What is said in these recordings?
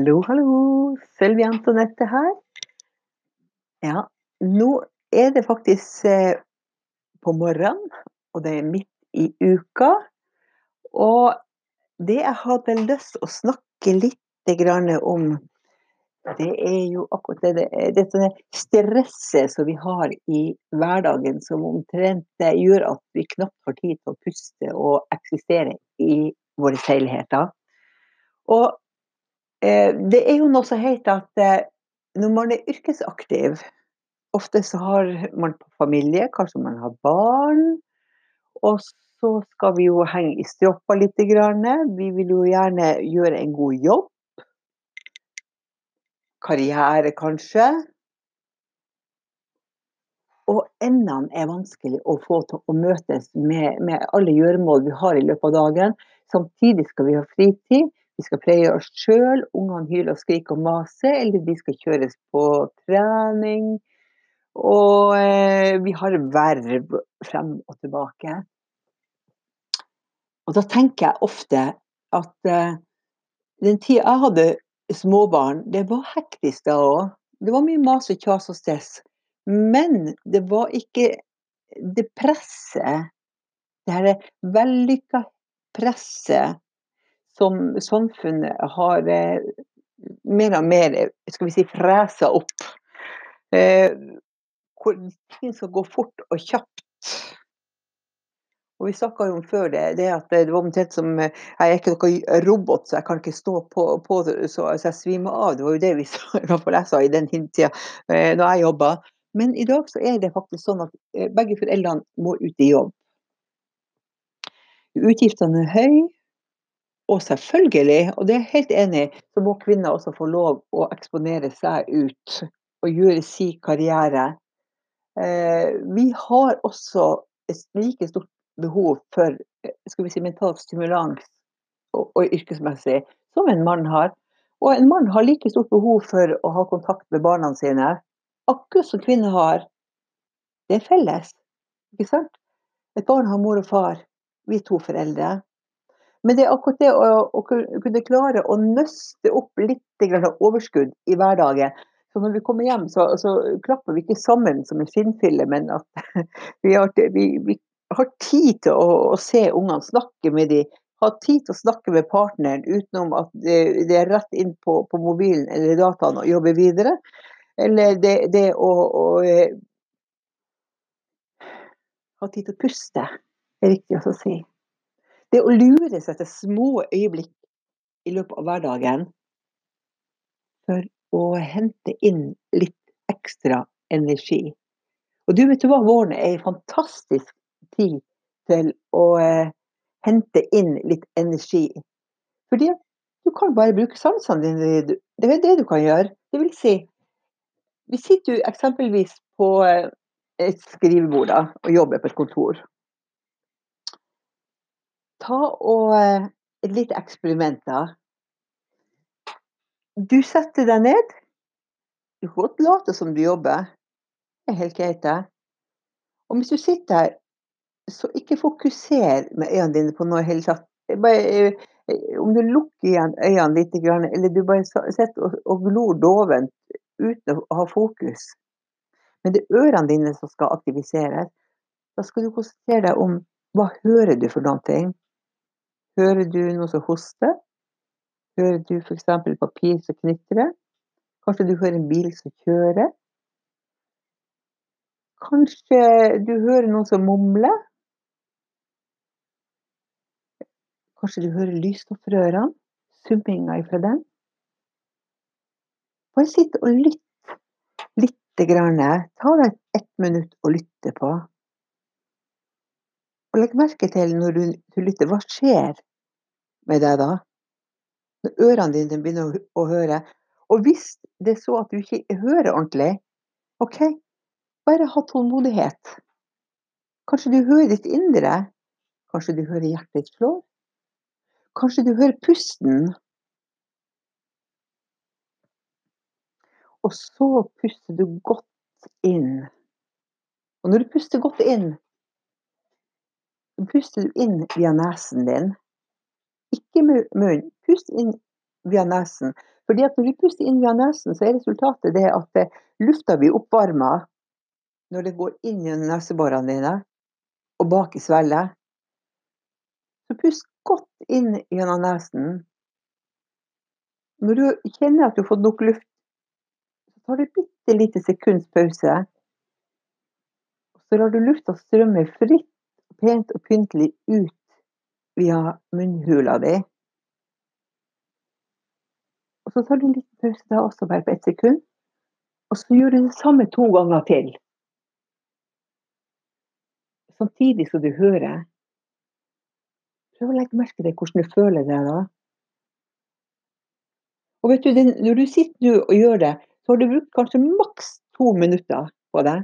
Hallo, hallo. Sølvi Antonette her. Ja, nå er det faktisk eh, på morgenen, og det er midt i uka. Og det jeg hadde lyst å snakke litt om, det er jo akkurat det, det, det stresset som vi har i hverdagen, som omtrent gjør at vi knapt har tid til å puste og eksistere i våre leiligheter. Og det er jo noe som heter at eh, når man er yrkesaktiv, ofte så har man familie, kanskje man har barn. Og så skal vi jo henge i stroppa litt. Vi vil jo gjerne gjøre en god jobb. Karriere, kanskje. Og endene er vanskelig å få til å møtes med, med alle gjøremål vi har i løpet av dagen. Samtidig skal vi ha fritid. Vi skal pleie oss sjøl. Ungene hyler og skriker og maser, eller de skal kjøres på trening. Og eh, vi har verv frem og tilbake. Og da tenker jeg ofte at eh, den tida jeg hadde småbarn, det var hektisk da òg. Det var mye mas og kjas og stress. Men det var ikke det presset, det her vellykka presset som samfunnet har eh, mer og mer skal vi si, fresa opp. Eh, hvor ting skal gå fort og kjapt. Og vi snakka om før det, det at det var omtrent som Jeg er ikke noen robot, så jeg kan ikke stå på, på så, jeg svimer av. Det var jo det vi sa, i den tida eh, da jeg jobba. Men i dag så er det faktisk sånn at eh, begge foreldrene må ut i jobb. Utgiftene er høye. Og selvfølgelig, og det er jeg helt enig i, så må kvinner også få lov å eksponere seg ut og gjøre sin karriere. Eh, vi har også et like stort behov for skal vi si, mental stimulans og, og yrkesmessig som en mann har. Og en mann har like stort behov for å ha kontakt med barna sine, akkurat som kvinner har. Det er felles, ikke sant? Et barn har mor og far, vi er to foreldre. Men det er akkurat det å, å kunne klare å nøste opp litt overskudd i hverdagen. Så når vi kommer hjem, så, så klapper vi ikke sammen som en skinnfille, men at vi har, vi, vi har tid til å, å se ungene, snakke med dem. Ha tid til å snakke med partneren utenom at det, det er rett inn på, på, mobilen eller dataen og jobbe videre. Eller det, det å, å eh, ha tid til å puste, er riktig å si. Det å lure seg til små øyeblikk i løpet av hverdagen for å hente inn litt ekstra energi. Og du vet hva, våren er en fantastisk tid til å eh, hente inn litt energi. Fordi du kan bare bruke sansene dine. Det er det du kan gjøre. Det vil si, vi sitter jo eksempelvis på eh, et skrivebord da, og jobber på et kontor ta og eh, et lite eksperiment, da. Du setter deg ned. Du kan godt late som du jobber. Det er helt greit, det. Og hvis du sitter her, så ikke fokuser med øynene dine på noe i hele tatt. Eh, om du lukker igjen øynene litt, eller du bare sitter og glor dovent uten å ha fokus. Men det er ørene dine som skal aktiviseres. Da skal du konsentrere deg om hva hører du for noe. Hører du noe som hoster? Hører du f.eks. papir som knitrer? Kanskje du hører en bil som kjører? Kanskje du hører noen som mumler? Kanskje du hører lysstoffrørene? Summinga ifra den? Bare sitt og lytt lite grann. Ta deg ett minutt og lytte på. Og legg merke til når du, du lytter, hva skjer med deg da? Når ørene dine begynner å, å, høre. Og hvis det er så at du ikke hører ordentlig, OK, bare ha tålmodighet. Kanskje du hører ditt indre. Kanskje du hører hjertet ditt slå. Kanskje du hører pusten. Og så puster du godt inn. Og når du puster godt inn, så puster du inn via nesen din. Ikke munnen. Pust inn via nesen. Fordi at når du puster inn via nesen, så er resultatet det at eh, lufta blir oppvarma når det går inn gjennom neseborene dine og bak i svelget. Så pust godt inn gjennom nesen. Når du kjenner at du har fått nok luft, så tar du et bitte lite sekunds pause. Så lar du lufta strømme fritt, pent og pyntelig ut via munnhula di. Og så tar du en liten pause da også, bare på ett sekund. Og så gjør du det samme to ganger til. Samtidig som du hører. Prøv å legge merke til hvordan du føler det da. Og vet du, Når du sitter nå og gjør det, så har du brukt kanskje maks to minutter på det.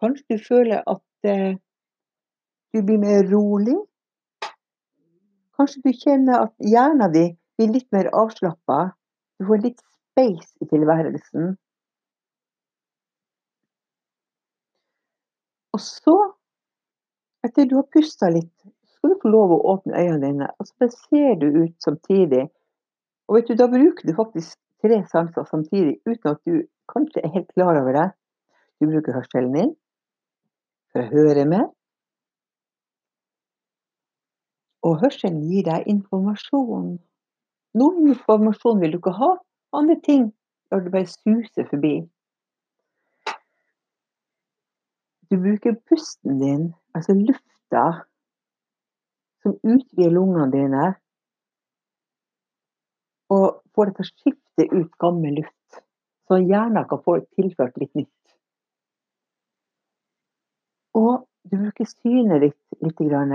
Kanskje du føler at eh, du blir mer rolig. Kanskje du kjenner at hjernen din blir litt mer avslappa. Du får litt space i tilværelsen. Og så, etter du har pusta litt, skal du få lov å åpne øynene dine. Og så ser du ut samtidig. Og vet du, da bruker du faktisk tre sanser samtidig uten at du kanskje er helt klar over det. Du bruker hørselen din for å høre mer. Og hørselen gir deg informasjon. Noe informasjon vil du ikke ha, andre ting lar du bare suse forbi. Du bruker pusten din, altså lufta, som utvider lungene dine, og får det til å skifte ut gammel luft, så hjernen kan få tilført litt nytt. Og du bruker synet ditt litt. Grann.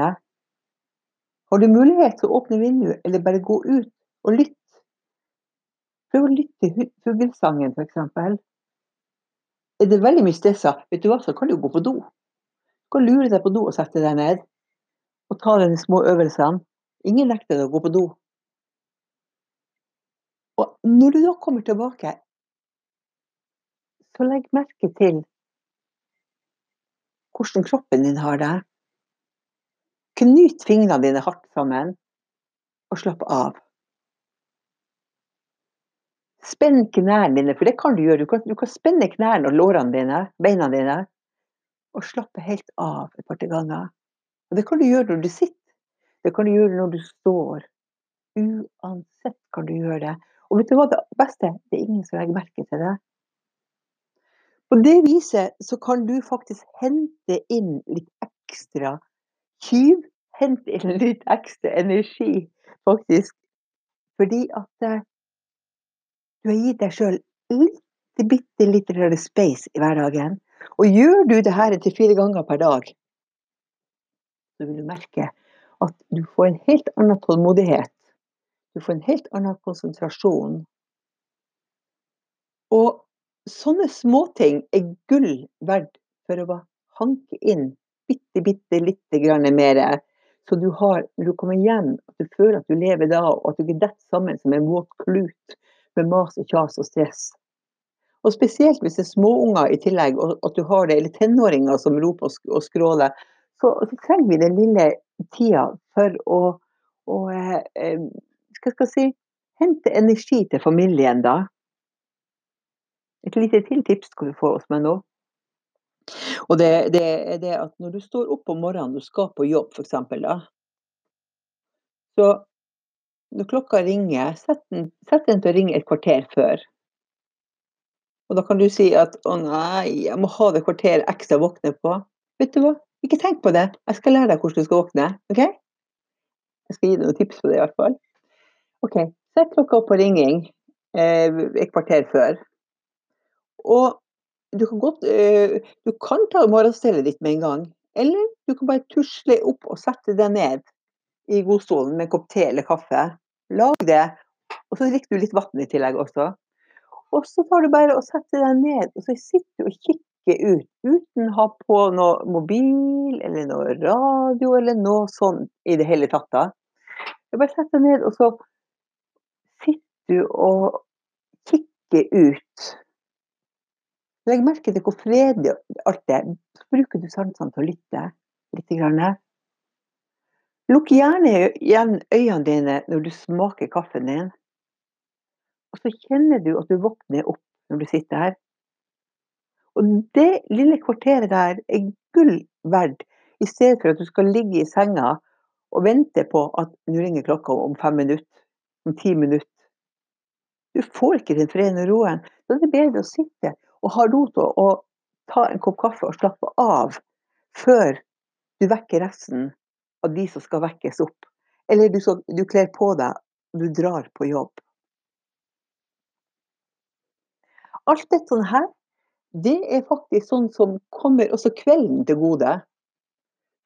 Har du mulighet til å åpne vinduet, eller bare gå ut og lytte? Prøv å lytte til fuglesangen, f.eks. Er det veldig mye stressa, vet du hva, så kan du gå på do. Du kan lure deg på do og sette deg ned. Og ta de små øvelsene. Ingen nekter deg å gå på do. Og når du da kommer tilbake, så legg merke til hvordan kroppen din har det. Knyt fingrene dine hardt sammen, og slapp av. Spenn knærne dine, for det kan du gjøre. Du kan, du kan spenne knærne og lårene dine, beina dine, og slappe helt av et par ganger. Og det kan du gjøre når du sitter. Det kan du gjøre når du står. Uansett kan du gjøre det. Og vet du hva det beste? Det er ingen som legger merke til det. På det viset så kan du faktisk hente inn litt ekstra kyv. Hente inn litt ekstra energi, faktisk. Fordi at eh, du har gitt deg sjøl litt, bitte litt space i hverdagen. Og gjør du det her til fire ganger per dag, så vil du merke at du får en helt annen tålmodighet. Du får en helt annen konsentrasjon. Og sånne småting er gull verdt for å hanke inn bitte, bitte lite grann mer. Så du har, når du kommer hjem, at du føler at du lever da, og at du ikke detter sammen som en våt klut med mas og kjas og stress. Og spesielt hvis det er småunger i tillegg, og at du har det, eller tenåringer som roper og skråler, så, så trenger vi den lille tida for å, å eh, hva skal jeg si, hente energi til familien, da. Et lite til tips skal du få hos meg nå. Og det, det er det at når du står opp om morgenen, og skal på jobb f.eks., da. Så når klokka ringer, sett den, den til å ringe et kvarter før. Og da kan du si at 'å nei, jeg må ha det kvarteret ekstra å våkne på'. Vet du hva, ikke tenk på det. Jeg skal lære deg hvordan du skal våkne. ok? Jeg skal gi deg noen tips på det, i hvert fall. Ok, Sett klokka opp på ringing eh, et kvarter før. Og du kan godt eh, Du kan ta morgenstellet ditt med en gang. Eller du kan bare tusle opp og sette deg ned i godstolen med en kopp te eller kaffe. Lag det. Og så drikker du litt vann i tillegg også. Og så tar du bare og setter deg ned, og så sitter du og kikker ut uten å ha på noe mobil eller noe radio eller noe sånt i det hele tatt. Du bare setter deg ned, og så sitter du og kikker ut. Legg merke til hvor fredelig alt er. Så bruker du sansene til å lytte litt. Lukk gjerne igjen øynene dine når du smaker kaffen din. Og så kjenner du at du våkner opp når du sitter her. Og det lille kvarteret der er gull verdt, i stedet for at du skal ligge i senga og vente på at nå ringer klokka om fem minutter, om ti minutter. Du får ikke den freden og roen. Da er det bedre å sitte og ha ro til å ta en kopp kaffe og slappe av før du vekker resten av de som skal vekkes opp. Eller du, så, du kler på deg og du drar på jobb. Alt dette sånn her, det er faktisk sånn som kommer også kvelden til gode.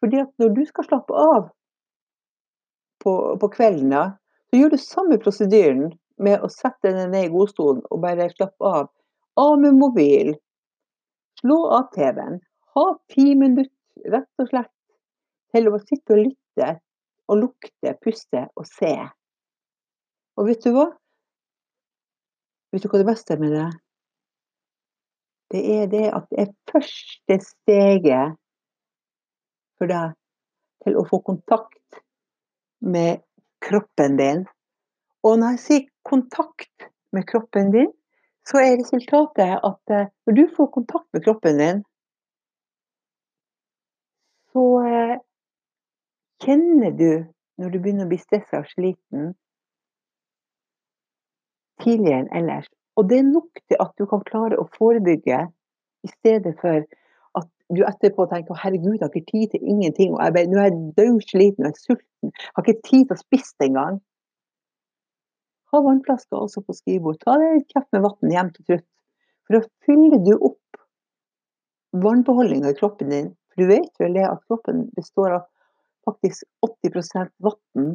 Fordi at når du skal slappe av på, på kvelden, så gjør du samme prosedyren med å sette deg ned i godstolen og bare slappe av. Av med mobil. Slå av TV-en. Ha ti minutter rett og slett til å sitte og lytte og lukte, puste og se. Og vet du hva? Vet du hva det beste er med det? Det er det at det er første steget for deg til å få kontakt med kroppen din. Og når jeg sier kontakt med kroppen din, så er resultatet at eh, når du får kontakt med kroppen din, så eh, kjenner du når du begynner å bli stressa og sliten tidligere enn ellers. Og det er nok til at du kan klare å forebygge, i stedet for at du etterpå tenker herregud, jeg har ikke tid til ingenting. og jeg, Nå er jeg dødsliten og jeg sulten. Jeg har ikke tid til å spise engang. Ha vannflaska også på skrivebordet. Ta deg en kjeft med vann hjem til trutt. For da fyller du opp vannbeholdninga i kroppen din. For du vet vel det at kroppen består av faktisk 80% vann,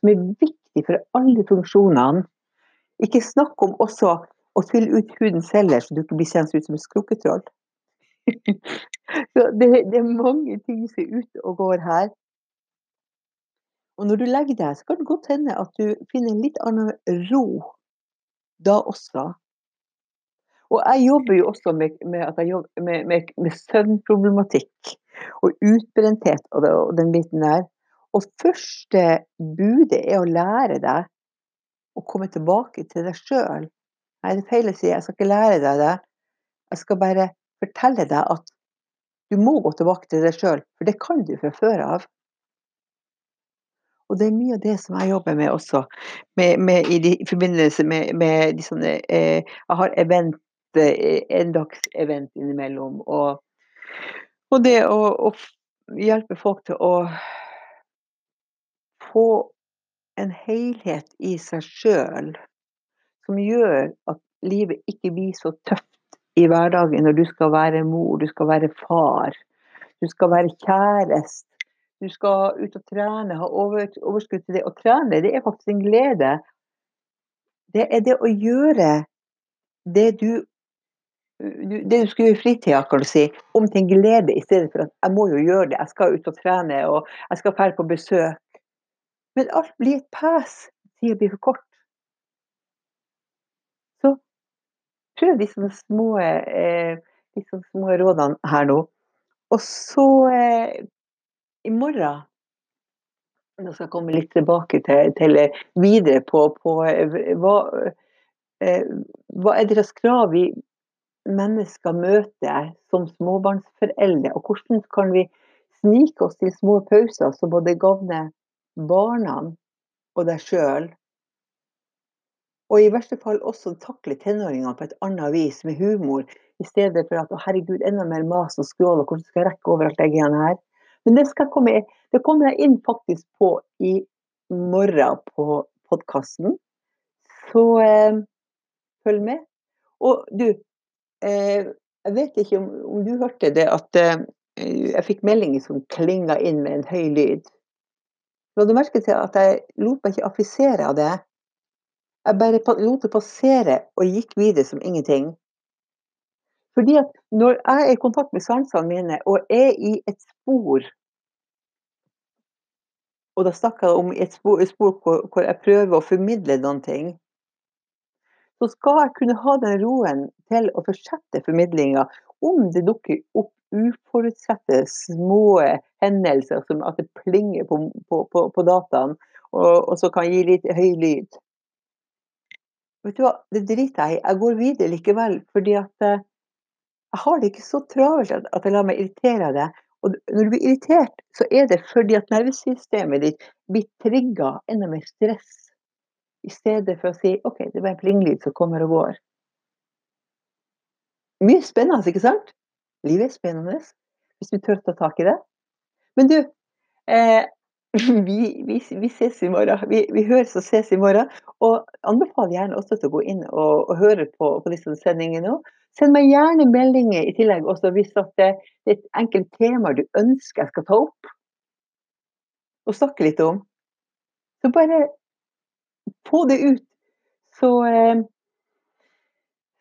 som er viktig for alle funksjonene. Ikke snakk om også å fylle ut hudens celler, så du ikke blir kjent ut som et skrukketroll. så det, det, er mange ting som er ute og går her. Og når du legger deg, så kan det godt hende at du finner en litt annen ro da også. Og jeg jobber jo også med, med, med, med søvnproblematikk og utbrenthet og, det, og, den biten der. Og første budet er å lære deg å komme tilbake til deg sjøl. Nei, det er feil å si. Jeg skal ikke lære deg det. Jeg skal bare fortelle deg at du må gå tilbake til deg sjøl, for det kan du fra før av. Og det er mye av det som jeg jobber med også, med, med, i, de, i, forbindelse med, med de sånne eh, Jeg har event Eh, endagsevent innimellom. Og, og det å, å, hjelpe folk til å få en helhet i seg sjøl som gjør at livet ikke blir så tøft i hverdagen når du skal være mor, du skal være far, du skal være kjæreste. Du skal ut og trene, ha over, overskudd til det. Å trene, det er faktisk en glede. Det er det å gjøre det du det du skal gjøre i fritida, kan du si, om til en glede i stedet for at jeg må jo gjøre det, jeg skal ut og trene og jeg skal dra på besøk. Men alt blir et pes, tida blir for kort. Så prøv disse små, eh, disse små rådene her nå. Og så eh, i morgen Nå skal jeg komme litt tilbake til, til videre på, på eh, hva, eh, hva er deres krav vi mennesker møter som småbarnsforeldre, og hvordan kan vi snike oss til små pauser som både gagner barna og deg sjøl. Og i verste fall også takle tenåringene på et annet vis, med humor, i stedet for at å herregud, enda mer mas og skrål, og hvordan skal jeg rekke overalt jeg er her? Men det, komme, det kommer jeg inn faktisk på i morgen på podkasten. Så eh, følg med. Og du, Eh, jeg vet ikke om, om, du hørte det, at eh, jeg fikk meldinger som klinga inn med en høy lyd. La du merke til at jeg lot meg ikke affisere av det? Jeg bare lot det passere og gikk videre som ingenting. Fordi at når jeg er i kontakt med sansene mine og er i et spor Og da snakker jeg om et spor, et spor hvor, hvor, jeg prøver å formidle noen ting, så skal jeg kunne ha den roen til å fortsette formidlinga om det dukker opp uforutsette små hendelser som at det plinger på på på på dataen, og og så kan gi litt høy lyd. Vet du hva, det driter jeg i, jeg går videre likevel fordi at jeg har det ikke så travelt at jeg lar meg irritere av det, og når du blir irritert så er det fordi at nervesystemet ditt blir trigga enda mer stress, i stedet for å si OK, det var en plinglyd som kommer og går. Mye spennende, ikke sant? Livet er spennende hvis du tør å ta tak i det. Men du, eh, vi vi vi ses i morgen. Vi vi høres og ses i morgen, og anbefaler gjerne også til å gå inn og og høre på på disse sendingene òg. Send meg gjerne meldinger i tillegg også hvis det er et enkelt tema du ønsker jeg skal ta opp og snakke litt om. Så bare få det ut, så eh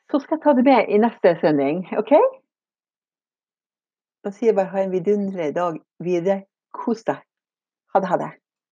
så skal jeg ta det med i neste sending, OK? Da sier jeg bare ha en vidunderlig dag videre. Kos deg. Ha det, ha det.